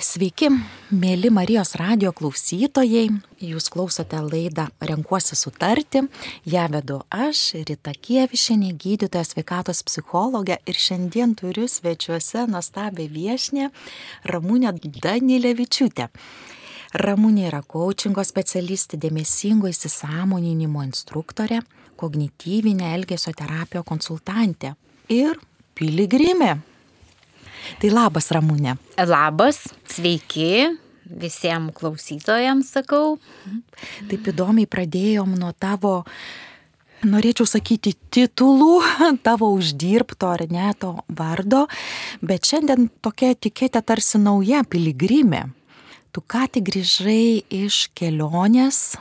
Sveiki, mėly Marijos radio klausytojai. Jūs klausote laidą Renkuosi sutarti. Ja vedu aš, Rita Kievišinė, gydytoja sveikatos psichologė ir šiandien turiu svečiuose nuostabę viešnę Ramūnę Danilevičiūtę. Ramūnė yra coachingo specialistė, dėmesingo įsisamoninimo instruktorė, kognityvinė elgesio terapijos konsultantė ir piligrimė. Tai labas, Ramūnė. Labas, sveiki. Visiems klausytojams sakau. Taip įdomiai pradėjom nuo tavo, norėčiau sakyti, titulų, tavo uždirbto ar ne to vardo, bet šiandien tokia etiketė tarsi nauja piligrimė. Tu ką tik grįžai iš kelionės,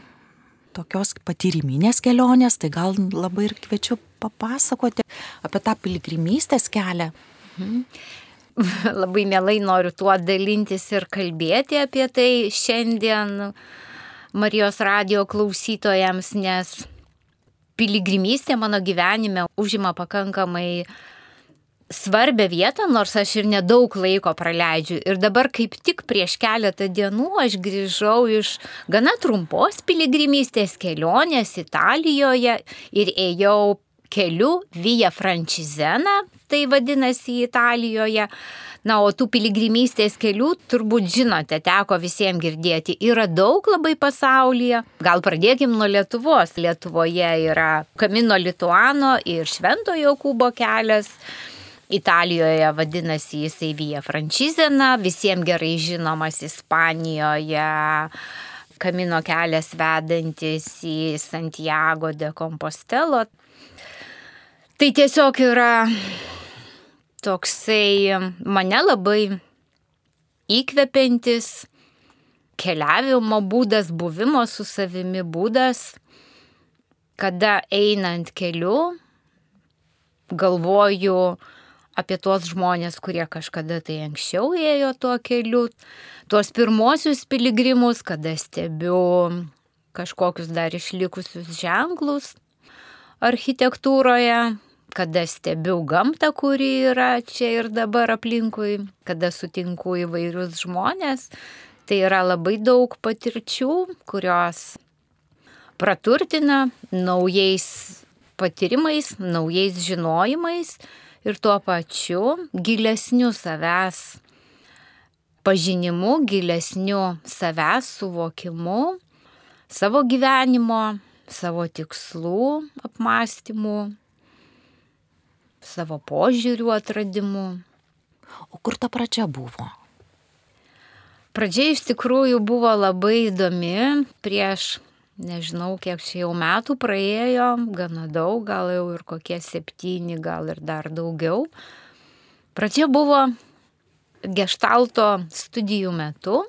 tokios patyriminės kelionės, tai gal labai ir kviečiu papasakoti apie tą piligrimystės kelią. Mhm. labai mielai noriu tuo dalintis ir kalbėti apie tai šiandien Marijos radio klausytojams, nes piligrimystė mano gyvenime užima pakankamai svarbę vietą, nors aš ir nedaug laiko praleidžiu. Ir dabar kaip tik prieš keletą dienų aš grįžau iš gana trumpos piligrimystės kelionės Italijoje ir ėjau keliu Via Francizena, tai vadinasi Italijoje. Na, o tų piligrimystės kelių turbūt žinote, teko visiems girdėti. Yra daug labai pasaulyje. Gal pradėkim nuo Lietuvos. Lietuvoje yra Kamino Lituano ir Šventojo Kubo kelias. Italijoje vadinasi jisai Via Francizena, visiems gerai žinomas Ispanijoje. Kamino kelias vedantis į Santiago de Compostelo. Tai tiesiog yra toksai mane labai įkvepiantis keliavimo būdas, buvimo su savimi būdas, kada einant keliu galvoju apie tuos žmonės, kurie kažkada tai anksčiau ėjo tuo keliu, tuos pirmosius piligrimus, kada stebiu kažkokius dar išlikusius ženklus architektūroje, kada stebiu gamtą, kuri yra čia ir dabar aplinkui, kada sutinku įvairius žmonės. Tai yra labai daug patirčių, kurios praturtina naujais patyrimais, naujais žinojimais ir tuo pačiu gilesniu savęs pažinimu, gilesniu savęs suvokimu, savo gyvenimo, savo tikslų apmąstymų savo požiūrių atradimu. O kur ta pradžia buvo? Pradžia iš tikrųjų buvo labai įdomi. Prieš, nežinau, kiek čia jau metų praėjo, gana daug, gal jau ir kokie septyni, gal ir dar daugiau. Pradžia buvo gestalto studijų metu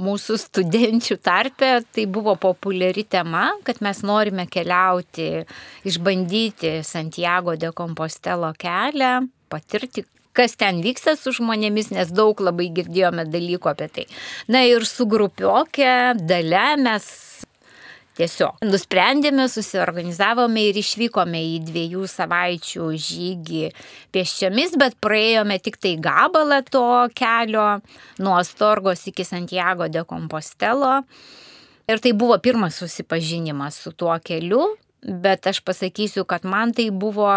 mūsų studenčių tarpe tai buvo populiari tema, kad mes norime keliauti, išbandyti Santiago de Compostelo kelią, patirti, kas ten vyksta su žmonėmis, nes daug labai girdėjome dalykų apie tai. Na ir su grupiokė dalė mes Tiesiog nusprendėme, susiorganizavome ir išvykome į dviejų savaičių žygį pėsčiomis, bet praėjome tik tai gabalą to kelio nuo Astorgos iki Santiago de Compostelo. Ir tai buvo pirmas susipažinimas su tuo keliu, bet aš pasakysiu, kad man tai buvo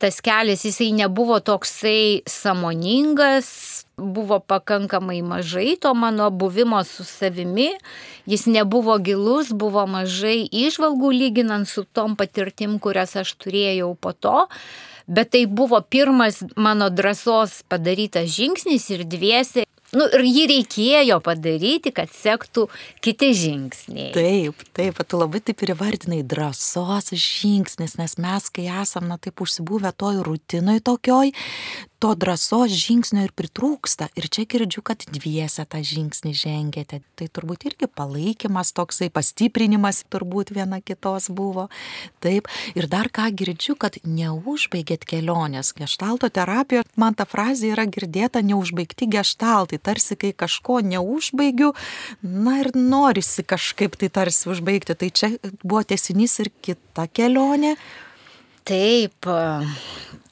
tas kelias, jisai nebuvo toksai samoningas, buvo pakankamai mažai to mano buvimo su savimi, jis nebuvo gilus, buvo mažai išvalgų lyginant su tom patirtim, kurias aš turėjau po to. Bet tai buvo pirmas mano drąsos padarytas žingsnis ir dviese Nu, ir jį reikėjo padaryti, kad sektų kiti žingsniai. Taip, taip, tu labai taip ir įvardinai drąsos žingsnis, nes mes, kai esam, na taip užsibūvę toj rutinoj tokioj, to drąsos žingsnio ir pritrūksta. Ir čia girdžiu, kad dviese tą žingsnį žengėte. Tai turbūt irgi palaikymas toksai, pastiprinimas turbūt viena kitos buvo. Taip. Ir dar ką girdžiu, kad neužbaigėt kelionės. Gestalto terapijoje man ta frazė yra girdėta neužbaigti gestaltai. Tarsi, kai kažko neužbaigiu, na ir norisi kažkaip tai tarsi užbaigti. Tai čia buvo tesinys ir kita kelionė. Taip,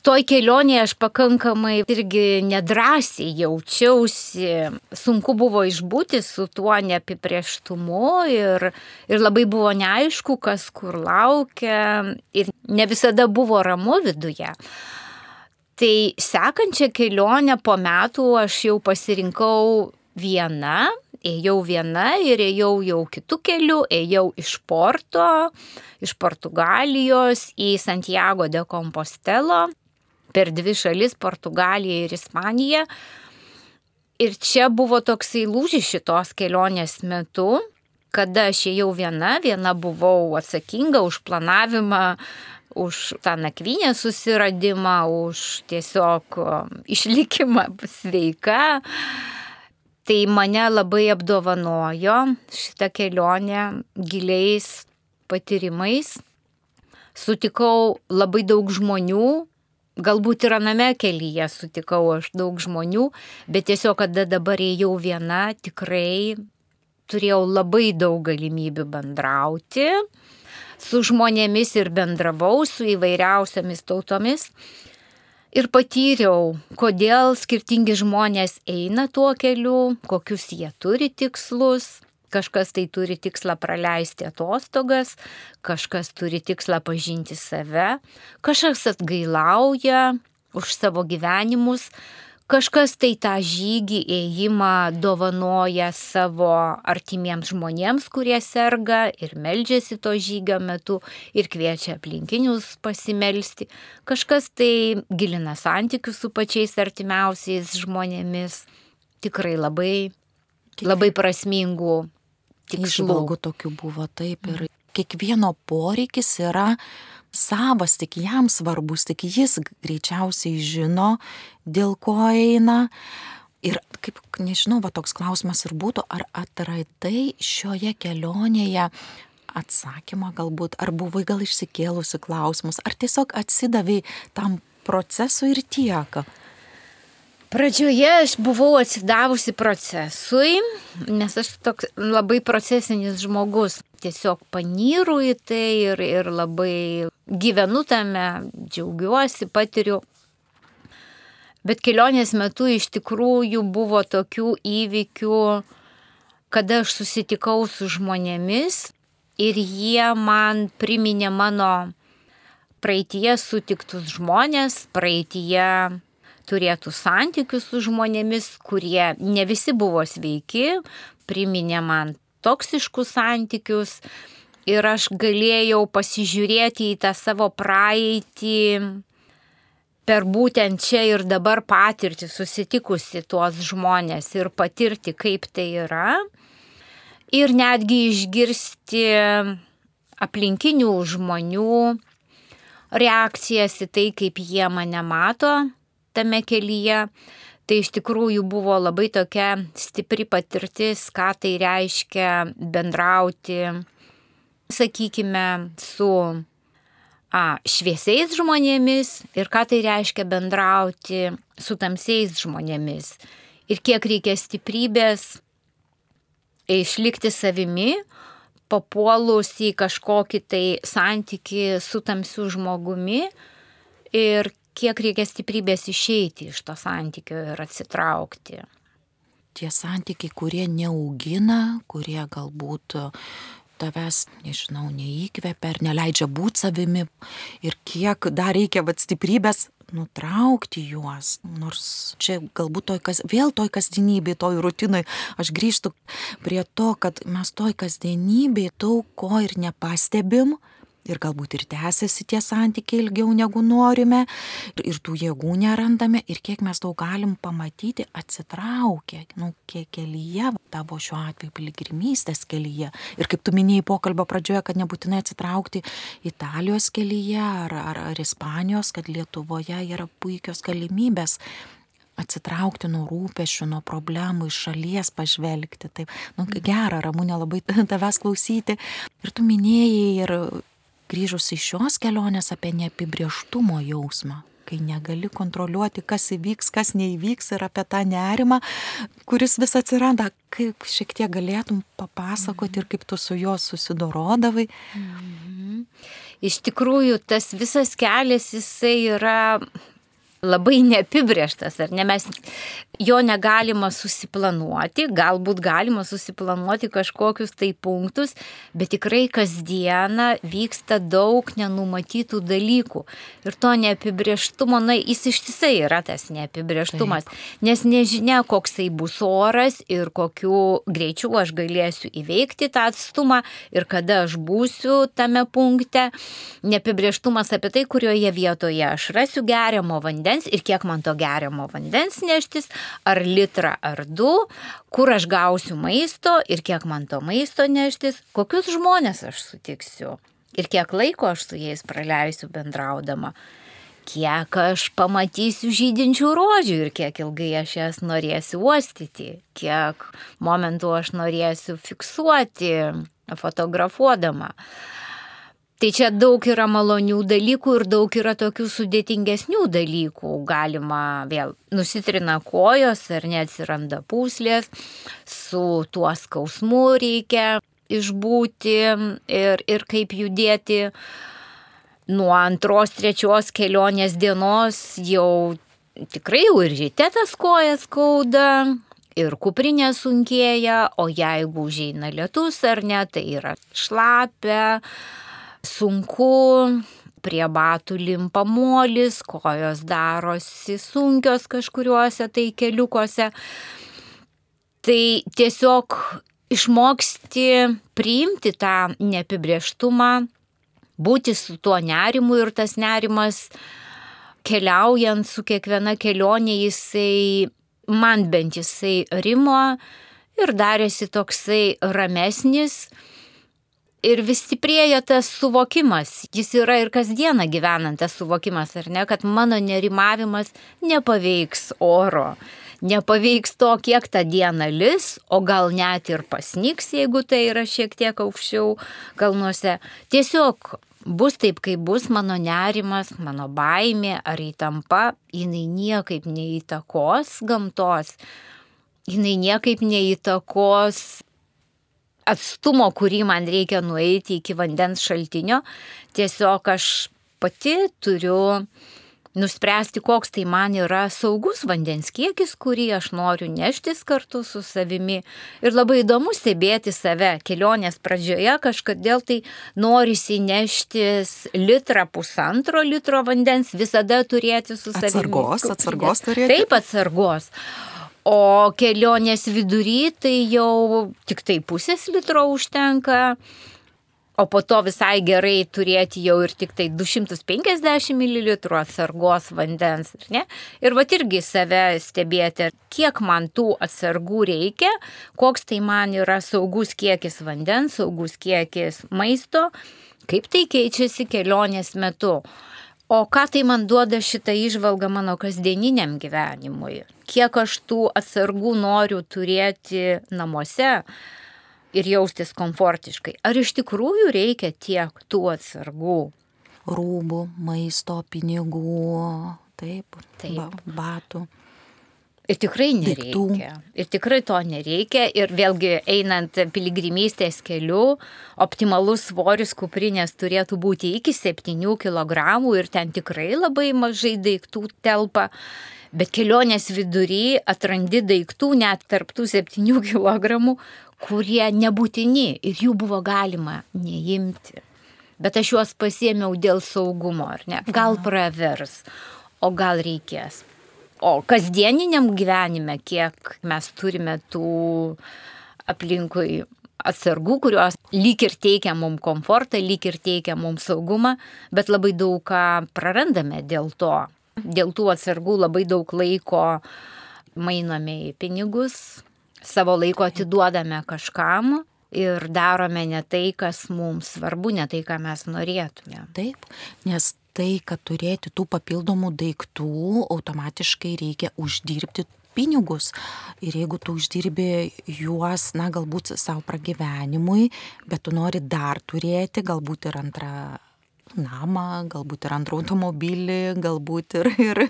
toj kelionėje aš pakankamai irgi nedrasiai jaučiausi, sunku buvo išbūti su tuo neapibrieštumu ir, ir labai buvo neaišku, kas kur laukia ir ne visada buvo ramu viduje. Tai sekančią kelionę po metų aš jau pasirinkau viena, ėjau viena ir ėjau jau kitų kelių, ėjau iš Porto, iš Portugalijos į Santiago de Compostelo per dvi šalis - Portugaliją ir Ispaniją. Ir čia buvo toksai lūžis šitos kelionės metu, kada aš ėjau viena, viena buvau atsakinga už planavimą, už tą nakvynę susiradimą, už tiesiog išlikimą sveika. Tai mane labai apdovanojo šitą kelionę giliais patyrimais. Sutikau labai daug žmonių, Galbūt ir aname kelyje sutikau aš daug žmonių, bet tiesiog, kada dabar ėjau viena, tikrai turėjau labai daug galimybių bendrauti su žmonėmis ir bendravau su įvairiausiamis tautomis. Ir patyriau, kodėl skirtingi žmonės eina tuo keliu, kokius jie turi tikslus, Kažkas tai turi tikslą praleisti atostogas, kažkas turi tikslą pažinti save, kažkas atgailauja už savo gyvenimus, kažkas tai tą žygį ėjimą dovanoja savo artimiems žmonėms, kurie serga ir meldžiasi to žygio metu ir kviečia aplinkinius pasimelsti, kažkas tai gilina santykius su pačiais artimiausiais žmonėmis. Tikrai labai, labai prasmingų Išvalgų tokių buvo taip ir kiekvieno poreikis yra savas, tik jam svarbus, tik jis greičiausiai žino, dėl ko eina. Ir kaip, nežinau, va toks klausimas ir būtų, ar atradai šioje kelionėje atsakymą galbūt, ar buvai gal išsikėlusi klausimus, ar tiesiog atsidavai tam procesui ir tiek. Pradžioje aš buvau atsidavusi procesui, nes aš toks labai procesinis žmogus. Tiesiog panyru į tai ir, ir labai gyvenu tame, džiaugiuosi, patiriu. Bet kelionės metu iš tikrųjų buvo tokių įvykių, kada aš susitikau su žmonėmis ir jie man priminė mano praeitie sutiktus žmonės, praeitie turėtų santykius su žmonėmis, kurie ne visi buvo sveiki, priminė man toksiškus santykius ir aš galėjau pasižiūrėti į tą savo praeitį per būtent čia ir dabar patirti, susitikusi tuos žmonės ir patirti, kaip tai yra. Ir netgi išgirsti aplinkinių žmonių reakcijas į tai, kaip jie mane mato, tame kelyje. Tai iš tikrųjų buvo labai tokia stipri patirtis, ką tai reiškia bendrauti, sakykime, su a, šviesiais žmonėmis ir ką tai reiškia bendrauti su tamsiais žmonėmis. Ir kiek reikia stiprybės išlikti savimi, papuolus į kažkokį tai santyki su tamsiu žmogumi ir kiek reikia stiprybės išeiti iš to santykio ir atsitraukti. Tie santykiai, kurie neaugina, kurie galbūt tavęs, nežinau, neįkvepia ar neleidžia būti savimi ir kiek dar reikia vat stiprybės nutraukti juos. Nors čia galbūt toj kas, vėl toj kasdienybėje, toj rutinai, aš grįžtu prie to, kad mes toj kasdienybėje daug ko ir nepastebim, ir galbūt ir tęsiasi tie santykiai ilgiau negu norime ir, tų jėgų nerandame ir kiek mes daug galim pamatyti atsitraukę, nu, kiek kelyje, tavo šiuo atveju piligrimystės kelyje. Ir kaip tu minėjai pokalbio pradžioje, kad nebūtinai atsitraukti Italijos kelyje ar, ar, ar Ispanijos, kad Lietuvoje yra puikios galimybės atsitraukti nuo rūpešių, nuo problemų, iš šalies pažvelgti. Taip, nu, gera, ramūnė labai tavęs klausyti. Ir tu minėjai ir grįžus iš šios kelionės apie neapibrieštumo jausmą, kai negali kontroliuoti, kas įvyks, kas neįvyks ir apie tą nerimą, kuris vis atsiranda, kaip šiek tiek galėtum papasakoti ir kaip tu su juo susidorodavai. Mhm. Iš tikrųjų, tas visas kelias, jisai yra labai neapibrieštas, ar ne mes jo negalima susiplanuoti, galbūt galima susiplanuoti kažkokius tai punktus, bet tikrai kasdieną vyksta daug nenumatytų dalykų. Ir to neapibrieštumo, na, jis ištisai yra tas neapibrieštumas, Taip. nes nežinia, koksai bus oras ir kokiu greičiu aš galėsiu įveikti tą atstumą ir kada aš būsiu tame punkte. Neapibrieštumas apie tai, kurioje vietoje aš rasiu geriamo vandens vandens ir kiek man to geriamo vandens neštis, ar litrą ar du, kur aš gausiu maisto ir kiek man to maisto neštis, kokius žmonės aš sutiksiu ir kiek laiko aš su jais praleisiu bendraudama kiek aš pamatysiu žydinčių rožių ir kiek ilgai aš jas norėsiu uostyti, kiek momentų aš norėsiu fiksuoti fotografuodama. Tai čia daug yra malonių dalykų ir daug yra tokių sudėtingesnių dalykų. Galima vėl nusitrina kojos ar neatsiranda puslės, su tuo skausmu reikia išbūti ir, ir kaip judėti. Nuo antros, trečios kelionės dienos jau tikrai jau ir ryte tas kojas skauda, ir kuprinė sunkėja, o jeigu užeina lietus ar ne, tai yra šlapia sunku, prie batų limpa molis, kojos darosi sunkios kažkuriuose tai keliukuose. Tai tiesiog išmoksti priimti tą neapibrieštumą, būti su tuo nerimu ir tas nerimas keliaujant su kiekviena kelionė jisai, man bent jisai rimo ir darėsi toksai ramesnis ir vis stiprėja tas suvokimas, jis yra ir kasdieną gyvenant tas suvokimas, ar ne, kad mano nerimavimas nepaveiks oro, nepaveiks to, kiek tą dieną lis, o gal net ir pasniks, jeigu tai yra šiek tiek aukščiau kalnuose. Tiesiog bus taip, kaip bus mano nerimas, mano baimė ar įtampa, jinai niekaip neįtakos gamtos, jinai niekaip neįtakos atstumo, kurį man reikia nueiti iki vandens šaltinio, tiesiog aš pati turiu nuspręsti, koks tai man yra saugus vandens kiekis, kurį aš noriu neštis kartu su savimi. Ir labai įdomu stebėti save. Kelionės pradžioje kažkodėl tai norisi neštis litrą, pusantro litro vandens, visada turėti su savimi. Atsargos, atsargos turėti. Taip, atsargos. O kelionės vidury tai jau tik tai pusės litro užtenka, o po to visai gerai turėti jau ir tik tai 250 ml atsargos vandens. Ir, ir va irgi save stebėti, kiek man tų atsargų reikia, koks tai man yra saugus kiekis vandens, saugus kiekis maisto, kaip tai keičiasi kelionės metu. O ką tai man duoda šitą išvalgą mano kasdieniniam gyvenimui? Kiek aš tų atsargų noriu turėti namuose ir jaustis komfortiškai? Ar iš tikrųjų reikia tiek tų atsargų? Rūbų, maisto, pinigų, taip, taip. batų. Ir tikrai nereikia. Daiktų. Ir tikrai to nereikia. Ir vėlgi einant piligrimystės keliu, optimalus svoris kuprinės turėtų būti iki 7 kg ir ten tikrai labai mažai daiktų telpa. Bet kelionės vidury atrandi daiktų net tarptų 7 kg, kurie nebūtini ir jų buvo galima neimti. Bet aš juos pasėmiau dėl saugumo, ar ne? Gal pravers, o gal reikės. O kasdieniniam gyvenime, kiek mes turime tų aplinkui atsargų, kurios lyg ir teikia mums komfortą, lyg ir teikia mums saugumą, bet labai daug ką prarandame dėl to. Dėl tų atsargų labai daug laiko mainome į pinigus, savo laiko atiduodame kažkam ir darome ne tai, kas mums svarbu, ne tai, ką mes norėtume. Taip, nes tai, kad turėti tų papildomų daiktų, automatiškai reikia uždirbti pinigus. Ir jeigu tu uždirbi juos, na, galbūt savo pragyvenimui, bet tu nori dar turėti, galbūt ir antrą namą, galbūt ir antrą automobilį, galbūt ir, ir,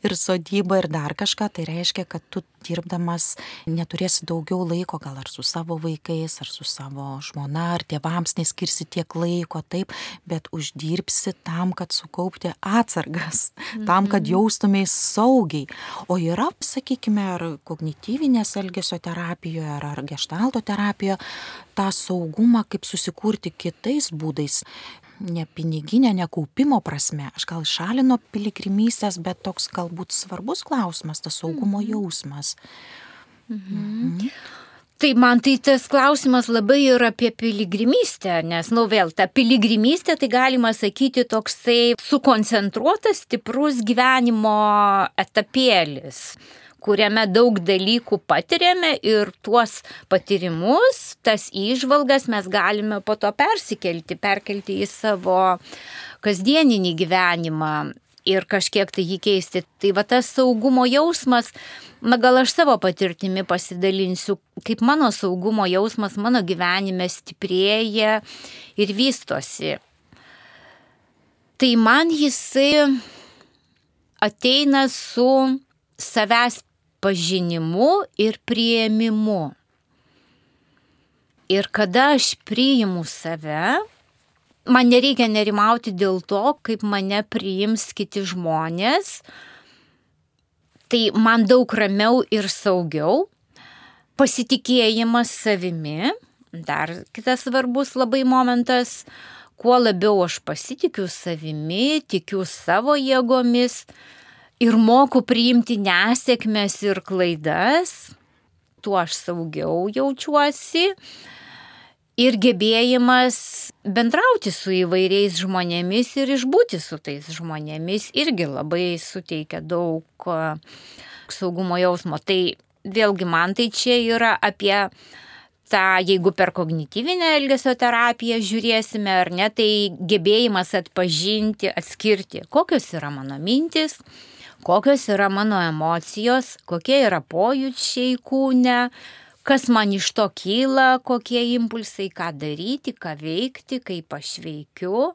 ir sodybą ir dar kažką, tai reiškia, kad tu dirbdamas neturėsi daugiau laiko, gal ar su savo vaikais, ar su savo žmona, ar tėvams neskirsi tiek laiko, taip, bet uždirbsi tam, kad sukaupti atsargas, tam, kad mhm. jaustumės saugiai. O yra, sakykime, ar kognityvinės elgesio terapijoje, ar, ar gestalto terapijoje, tą saugumą kaip susikurti kitais būdais ne piniginė, ne kaupimo prasme. Aš gal šalino piligrimystės, bet toks galbūt svarbus klausimas, tas saugumo mhm. jausmas. Mhm. Mhm. Tai man tai tas klausimas labai yra apie piligrimystę, nes, nu vėl, ta piligrimystė, tai galima sakyti toksai sukoncentruotas, stiprus gyvenimo etapėlis kuriame daug dalykų patiriame ir tuos patyrimus, tas įžvalgas mes galime po to persikelti, perkelti į savo kasdieninį gyvenimą ir kažkiek tai jį keisti. Tai va tas saugumo jausmas, na gal aš savo patirtimi pasidalinsiu, kaip mano saugumo jausmas mano gyvenime stiprėja ir vystosi. Tai man jisai ateina su savęs pažinimu ir prieimimu. Ir kada aš priimu save, man nereikia nerimauti dėl to, kaip mane priims kiti žmonės. Tai man daug ramiau ir saugiau. Pasitikėjimas savimi, dar kitas svarbus labai momentas, kuo labiau aš pasitikiu savimi, tikiu savo jėgomis, ir moku priimti nesėkmes ir klaidas, tuo aš saugiau jaučiuosi. Ir gebėjimas bendrauti su įvairiais žmonėmis ir išbūti su tais žmonėmis irgi labai suteikia daug saugumo jausmo. Tai vėlgi man tai čia yra apie tą, jeigu per kognityvinę elgesio terapiją žiūrėsime ar ne, tai gebėjimas atpažinti, atskirti, kokios yra mano mintis, kokios yra mano emocijos, kokie yra pojūčiai kūne, kas man iš to kyla, kokie impulsai, ką daryti, ką veikti, kaip aš veikiu.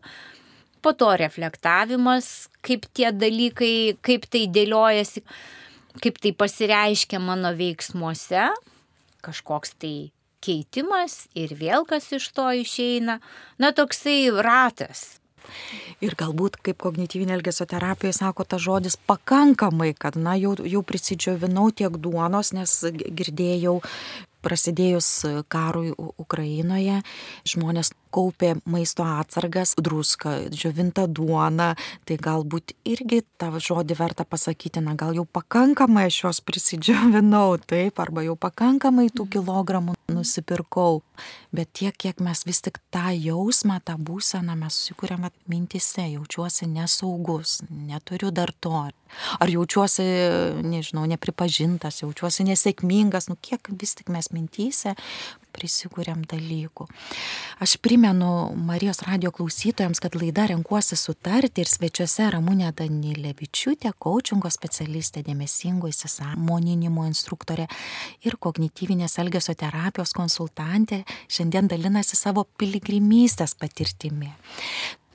Po to reflektavimas, kaip tie dalykai, kaip tai dėliojasi, kaip tai pasireiškia mano veiksmuose, kažkoks tai keitimas ir vėl kas iš to išeina. Na, toksai ratas. Ir galbūt, kaip kognityvinė elgesio terapija sako, ta žodis pakankamai, kad, na, jau, jau prisidžiovinau tiek duonos, nes girdėjau prasidėjus karui Ukrainoje, žmonės kaupė maisto atsargas, druską, džiovintą duoną, tai galbūt irgi tą žodį verta pasakyti, na gal jau pakankamai aš juos prisidžiovinau, taip, arba jau pakankamai tų kilogramų nusipirkau. Bet tiek, kiek mes vis tik tą jausmą, tą būseną mes susikūrėme mintise, jaučiuosi nesaugus, neturiu dar to. Ar jaučiuosi, nežinau, nepripažintas, jaučiuosi nesėkmingas, nu kiek vis tik mes mintyse prisikūrėm dalykų. Aš primenu Marijos radio klausytojams, kad laida renkuosi sutarti ir svečiuose Ramūnė Danilevičiūtė, kočingo specialistė, dėmesingo įsisamoninimo instruktorė ir kognityvinės elgesio terapijos konsultantė šiandien dalinasi savo piligrimystės patirtimi.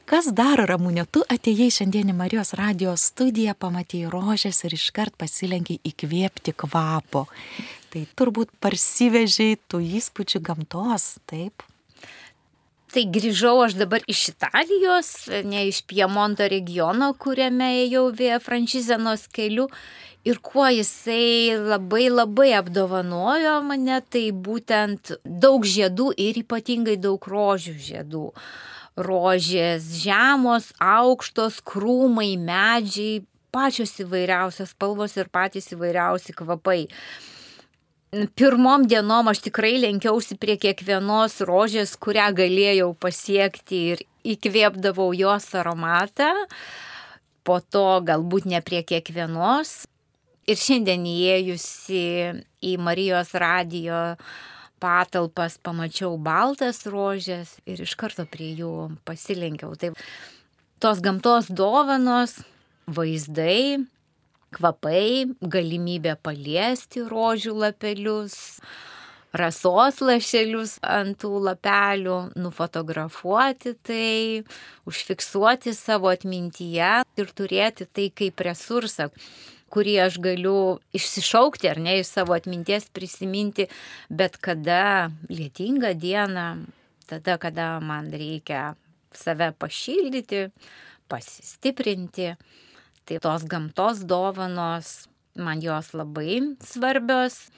Kas dar, Ramūnė, tu atėjai šiandien į Marijos radijos studiją, pamatėjai rožės ir iškart pasilenkiai įkvėpti kvapo. Tai turbūt parsivežiai tų įspūdžių gamtos, taip? Tai grįžau aš dabar iš Italijos, ne iš Piemonto regiono, kuriame ėjau Vėja Frančizenos keliu. Ir kuo jisai labai labai apdovanojo mane, tai būtent daug žiedų ir ypatingai daug rožių žiedų rožės, žemos, aukštos, krūmai, medžiai, pačios įvairiausios spalvos ir patys įvairiausi kvapai. Pirmom dienom aš tikrai lenkiausi prie kiekvienos rožės, kurią galėjau pasiekti ir įkvėpdavau jos aromatą, po to galbūt ne prie kiekvienos. Ir šiandien įėjusi į Marijos radijo patalpas, pamačiau baltas rožės ir iš karto prie jų pasilenkiau. Tai tos gamtos dovanos, vaizdai, kvapai, galimybė paliesti rožių lapelius, rasos lašelius ant tų lapelių, nufotografuoti tai, užfiksuoti savo atmintyje ir turėti tai kaip resursą kurį aš galiu išsišaukti ar ne iš savo atminties prisiminti, bet kada lietingą dieną, tada, kada man reikia save pašildyti, pasistiprinti, tai tos gamtos dovanos man jos labai svarbios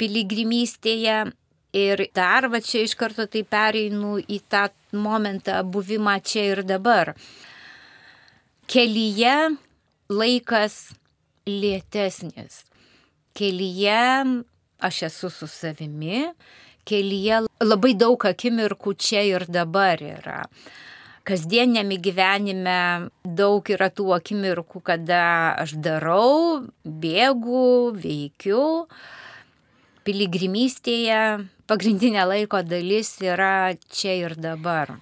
piligrimystėje. Ir dar va čia iš karto tai pereinu į tą momentą buvimą čia ir dabar. Kelyje laikas lėtesnis. Kelyje aš esu su savimi, kelyje labai daug akimirkų čia ir dabar yra kasdienėme gyvenime daug yra tų akimirkų, kada aš darau, bėgu, veikiu. Piligrimystėje pagrindinė laiko dalis yra čia ir dabar.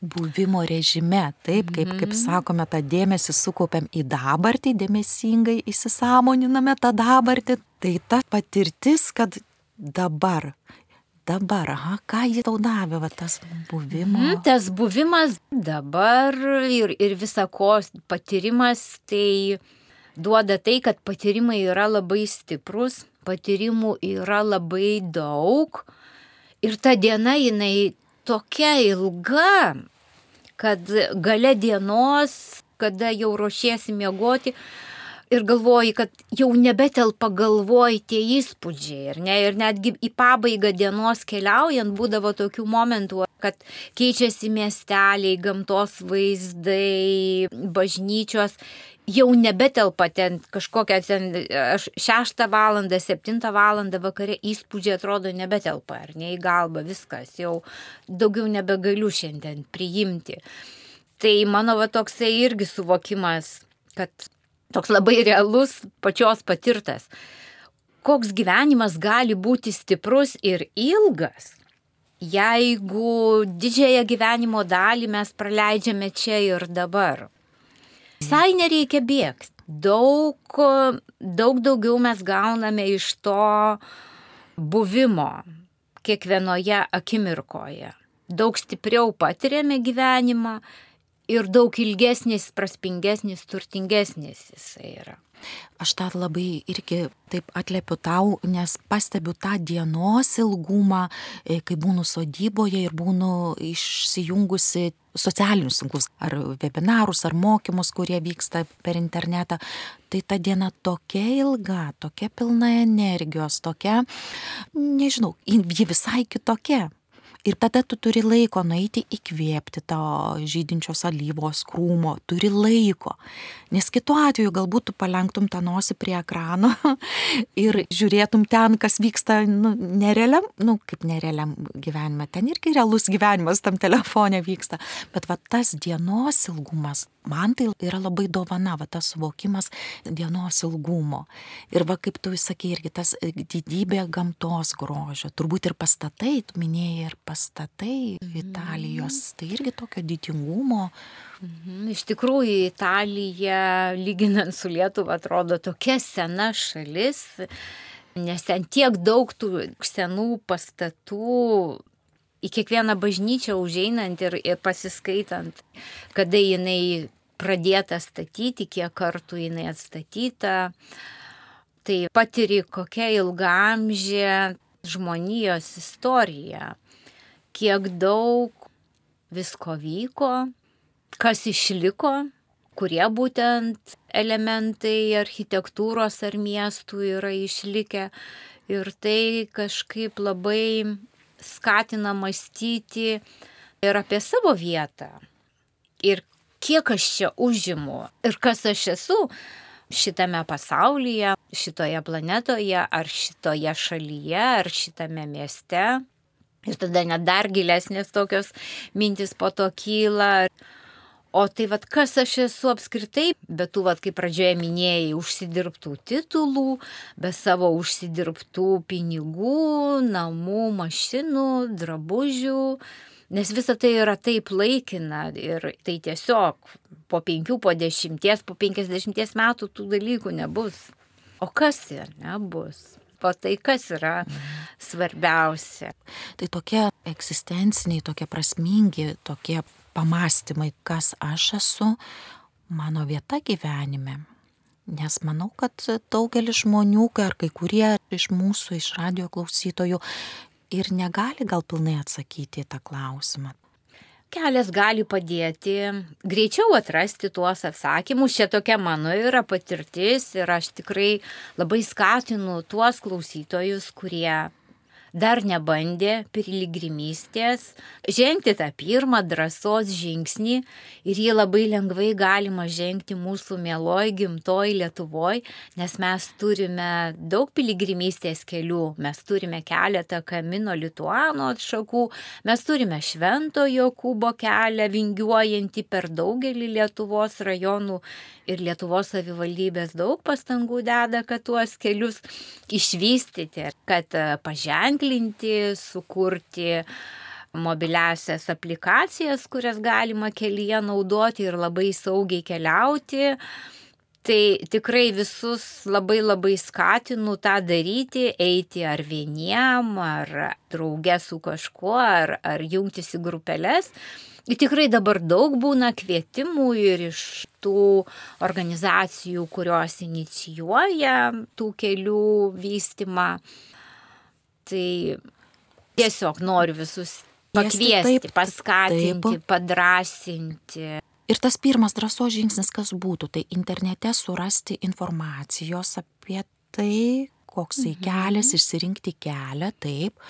Buvimo režime, taip, kaip, kaip mhm. sakome, tą dėmesį sukaupiam į dabartį, dėmesingai įsisamoniname tą dabartį, tai ta patirtis, kad dabar dabar, aha, ką jį tau davė, va, tas buvimas. Mm, tas buvimas dabar ir, ir visako patyrimas, tai duoda tai, kad patyrimai yra labai stiprus, patyrimų yra labai daug ir ta diena jinai tokia ilga, kad gale dienos, kada jau ruošiesi miegoti, ir galvoji, kad jau nebetelpa galvoj tie įspūdžiai, ir, ne, ir netgi į pabaigą dienos keliaujant būdavo tokių momentų, kad keičiasi miesteliai, gamtos vaizdai, bažnyčios, jau nebetelpa ten kažkokia ten, aš 6 val. 7 val. vakare įspūdžiai atrodo nebetelpa, ar ne į galvą, viskas, jau daugiau nebegaliu šiandien priimti. Tai mano va toksai irgi suvokimas, kad toks labai realus pačios patirtas. Koks gyvenimas gali būti stiprus ir ilgas, jeigu didžiąją gyvenimo dalį mes praleidžiame čia ir dabar. Visai nereikia bėgti. Daug, daug daugiau mes gauname iš to buvimo kiekvienoje akimirkoje. Daug stipriau patiriame gyvenimą ir daug ilgesnis, praspingesnis, turtingesnis jisai yra. Aš tą labai irgi taip atlėpiu tau, nes pastebiu tą dienos ilgumą, e, kai būnu sodyboje ir būnu išsijungusi socialinius tinklus, ar webinarus, ar mokymus, kurie vyksta per internetą. Tai ta diena tokia ilga, tokia pilna energijos, tokia, nežinau, ji visai kitokia. Ir tada tu turi laiko nueiti įkvėpti to žydinčios alyvos krūmo, turi laiko. Nes kitu atveju galbūt tu palenktum tą nosį prie ekrano ir žiūrėtum ten, kas vyksta nu, nerealiam, nu kaip nerealiam gyvenime. Ten irgi realus gyvenimas tam telefone vyksta. Bet va tas dienos ilgumas, man tai yra labai dovana, va tas suvokimas dienos ilgumo. Ir va kaip tu sakei, irgi tas didybė gamtos grožio. Turbūt ir pastatai, tu minėjai ir pastatai pastatai mhm. Italijos, tai irgi tokio didingumo. Mhm. Iš tikrųjų, Italija, lyginant su Lietuva, atrodo tokia sena šalis, nes ten tiek daug tų senų pastatų, į kiekvieną bažnyčią užeinant ir, ir pasiskaitant, kada jinai pradėta statyti, kiek kartų jinai atstatyta, tai patiri kokia ilgamžė žmonijos istorija kiek daug visko vyko, kas išliko, kurie būtent elementai architektūros ar miestų yra išlikę. Ir tai kažkaip labai skatina mąstyti ir apie savo vietą. Ir kiek aš čia užimu ir kas aš esu šitame pasaulyje, šitoje planetoje, ar šitoje šalyje, ar šitame mieste. Ir tada net dar gilesnės tokios mintis po to kyla. O tai vad kas aš esu apskritai, bet tu vad kaip pradžioje minėjai, užsidirbtų titulų, be savo užsidirbtų pinigų, namų, mašinų, drabužių, nes visa tai yra taip laikina ir tai tiesiog po penkių, po dešimties, po penkisdešimties metų tų dalykų nebus. O kas ir nebus? O tai kas yra svarbiausia. Tai tokie egzistenciniai, tokie prasmingi, tokie pamastymai, kas aš esu, mano vieta gyvenime. Nes manau, kad daugelis žmonių, ar kai kurie iš mūsų, iš radio klausytojų, ir negali gal pilnai atsakyti į tą klausimą. Kelias gali padėti greičiau atrasti tuos atsakymus. Čia tokia mano yra patirtis ir aš tikrai labai skatinu tuos klausytojus, kurie dar nebandė piligrimystės, žengti tą pirmą drąsos žingsnį ir jį labai lengvai galima žengti mūsų mieloj gimtoj Lietuvoj, nes mes turime daug piligrimystės kelių, mes turime keletą kamino lituano atšakų, mes turime Švento Jokūbo kelią vingiuojantį per daugelį Lietuvos rajonų ir Lietuvos savivaldybės daug pastangų deda, kad tuos kelius išvystyti, kad paženklinti paženklinti, sukurti mobiliasias aplikacijas, kurias galima kelyje naudoti ir labai saugiai keliauti. Tai tikrai visus labai labai skatinu tą daryti, eiti ar vieniem, ar draugė su kažkuo, ar, ar jungtis į grupelės. Ir tikrai dabar daug būna kvietimų ir iš tų organizacijų, kurios inicijuoja tų kelių vystimą. Tai tiesiog noriu visus pakviesti, taip, paskatinti, taip. padrasinti. Ir tas pirmas drąsos žingsnis, kas būtų, tai internete surasti informacijos apie tai, koks mhm. kelias, išsirinkti kelią, taip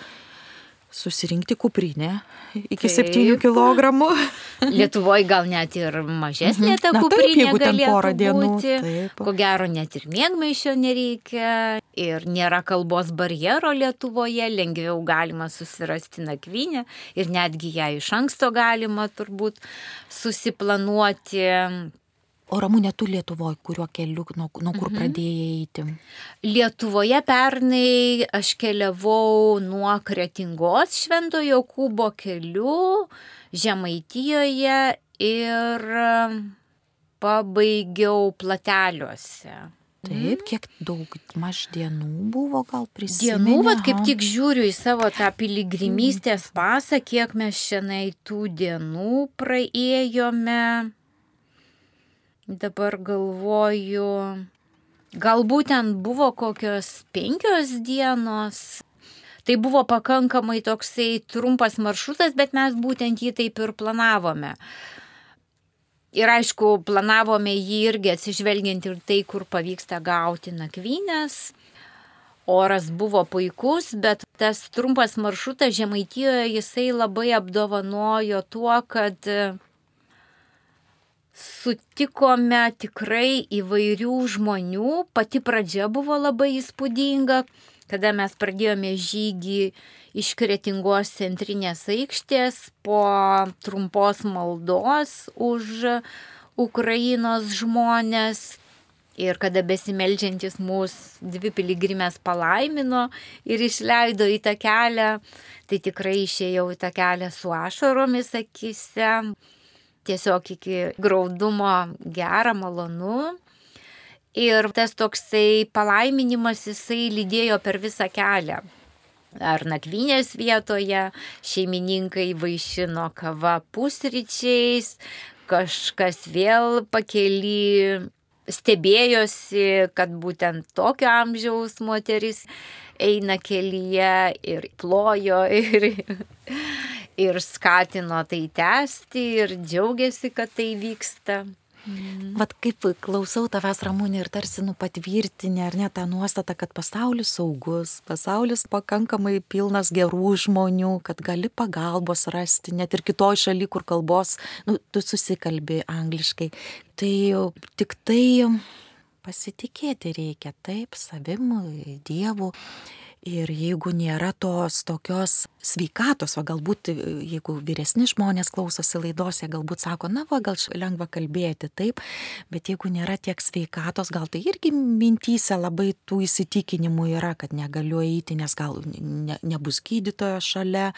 susirinkti kuprinę iki Taip. 7 kg. Lietuvoje gal net ir mažesnė mhm. ta Na, kuprinė taip, galėtų porą dienų. Būti. Taip. Ko gero net ir mėgmaišio nereikia ir nėra kalbos barjero Lietuvoje, lengviau galima susirasti nakvynę ir netgi ją iš anksto galima turbūt susiplanuoti. O Ramūnė, tu Lietuvoje, kuriuo keliu, nuo, nuo kur mhm. pradėjai eiti? Lietuvoje pernai aš keliavau nuo Kretingos Šventojo Kubo keliu, Žemaitijoje ir pabaigiau plateliuose. Taip, kiek daug maž dienų buvo, gal prisimenu. Dienų, vad kaip tik žiūriu į savo tą piligrimystės pasą, kiek mes šiandien tų dienų praėjome. Dabar galvoju, galbūt ten buvo kokios penkios dienos. Tai buvo pakankamai toksai trumpas maršrutas, bet mes būtent jį taip ir planavome. Ir aišku, planavome jį irgi atsižvelgiant ir tai, kur pavyksta gauti nakvynės. Oras buvo puikus, bet tas trumpas maršrutas Žemaitijoje jisai labai apdovanojo tuo, kad sutikome tikrai įvairių žmonių. Pati pradžia buvo labai įspūdinga, kada mes pradėjome žygį iš Kretingos centrinės aikštės po trumpos maldos už Ukrainos žmonės. Ir kada besimeldžiantis mūsų dvi piligrimės palaimino ir išleido į tą kelią, tai tikrai išėjau į tą kelią su ašaromis akise tiesiog iki graudumo gera, malonu. Ir tas toksai palaiminimas jisai lydėjo per visą kelią. Ar nakvynės vietoje šeimininkai vaišino kava pusryčiais, kažkas vėl pakely stebėjosi, kad būtent tokio amžiaus moteris eina kelyje ir plojo ir ir skatino tai tęsti ir džiaugiasi, kad tai vyksta. Mm. Vat kaip klausau tavęs ramūnė ir tarsi nu patvirtinė, ar ne, tą nuostatą, kad pasaulis saugus, pasaulis pakankamai pilnas gerų žmonių, kad gali pagalbos rasti, net ir kitoj šaly, kur kalbos, nu, tu susikalbi angliškai. Tai tik tai pasitikėti reikia, taip, savimu, Dievu. Ir jeigu nėra tos tokios sveikatos, o galbūt jeigu vyresni žmonės klausosi laidose, galbūt sako, na, va, gal lengva kalbėti, taip, bet jeigu nėra tiek sveikatos, gal tai irgi mintyse labai tų įsitikinimų yra, kad negaliu eiti, nes gal ne, nebus gydytojo šalia,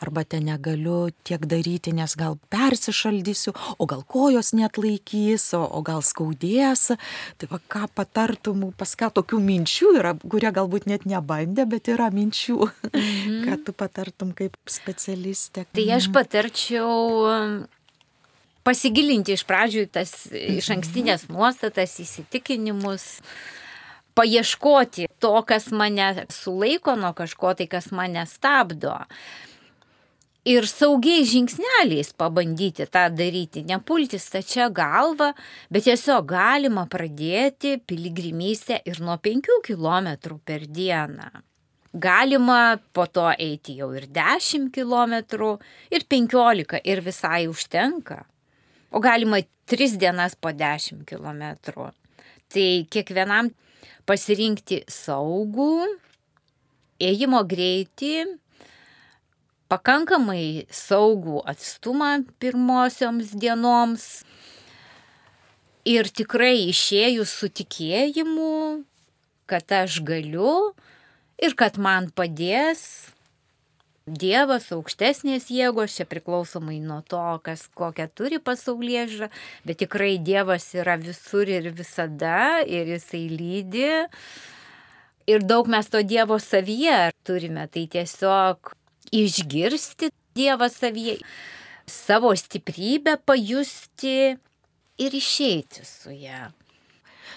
arba ten negaliu tiek daryti, nes gal persišaldysiu, o gal kojos net laikys, o, o gal skaudės. Tai va, ką patartum, pas ką tokių minčių yra, kurie galbūt net nebandė, bet yra minčių, mhm. kad tu patartum kaip specialistė. Tai aš Mhm. patarčiau pasigilinti iš pradžių tas iš ankstinės nuostatas, įsitikinimus, paieškoti to, kas mane sulaiko nuo kažko, tai kas mane stabdo. Ir saugiai žingsneliais pabandyti tą daryti, nepulti stačia galva, bet tiesiog galima pradėti piligrimystę ir nuo 5 km per dieną. Galima po to eiti jau ir 10 km, ir 15 ir visai užtenka. O galima 3 dienas po 10 km. Tai kiekvienam pasirinkti saugų, ėjimo greitį, pakankamai saugų atstumą pirmosioms dienoms ir tikrai išėjus su tikėjimu, kad aš galiu ir kad man padės Dievas, aukštesnės jėgos, čia priklausomai nuo to, kas kokią turi pasaulyje žiūrą, bet tikrai Dievas yra visur ir visada ir jisai lydi. Ir daug mes to Dievo savyje turime, tai tiesiog išgirsti Dievą savyje, savo stiprybę pajusti ir išeiti su ją.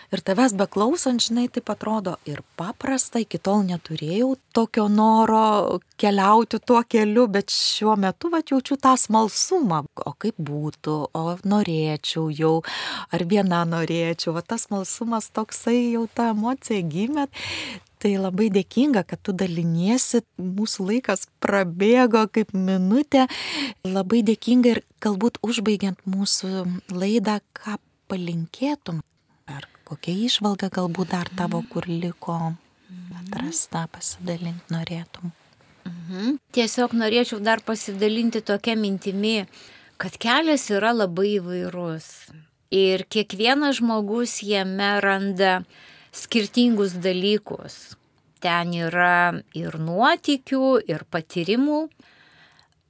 Ir tavęs beklausant, žinai, taip atrodo ir paprasta, iki tol neturėjau tokio noro keliauti tuo keliu, bet šiuo metu va jaučiu tą smalsumą, o kaip būtų, o norėčiau jau, ar viena norėčiau, va tas smalsumas toksai jau ta emocija gimė. Tai labai dėkinga, kad tu daliniesi, mūsų laikas prabėgo kaip minutė. Labai dėkinga ir galbūt užbaigiant mūsų laidą, ką palinkėtum, kokia išvalga galbūt dar tavo, kur liko atrasta, pasidalinti norėtum. Mhm. Tiesiog norėčiau dar pasidalinti tokia mintimi, kad kelias yra labai įvairus. Ir kiekvienas žmogus jame randa skirtingus dalykus. Ten yra ir nuotikių, ir patyrimų,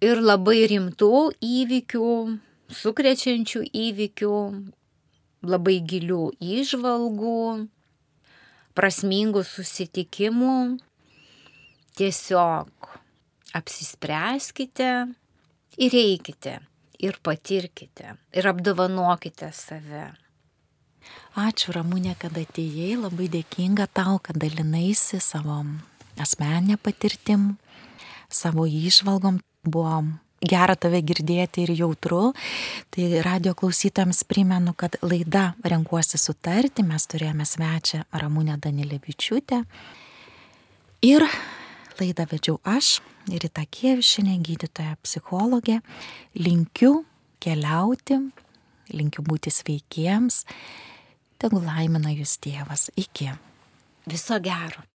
ir labai rimtų įvykių, sukrečiančių įvykių, labai gilių įžvalgų, prasmingų susitikimų. Tiesiog apsispręskite ir eikite, ir patirkite, ir apdovanokite save. Ačiū Ramūnė, kad atėjai, labai dėkinga tau, kad dalinaisi savo asmenę patirtim, savo išvalgom. Buvo gera tave girdėti ir jautru. Tai radio klausytams primenu, kad laida Renkuosi sutarti, mes turėjome svečią Ramūnę Danilevičiūtę. Ir laidą vedžiau aš, Rita Kievišinė, gydytoja psichologė. Linkiu keliauti, linkiu būti sveikiems. Tegul laimina jūs Dievas. Iki. Viso gero.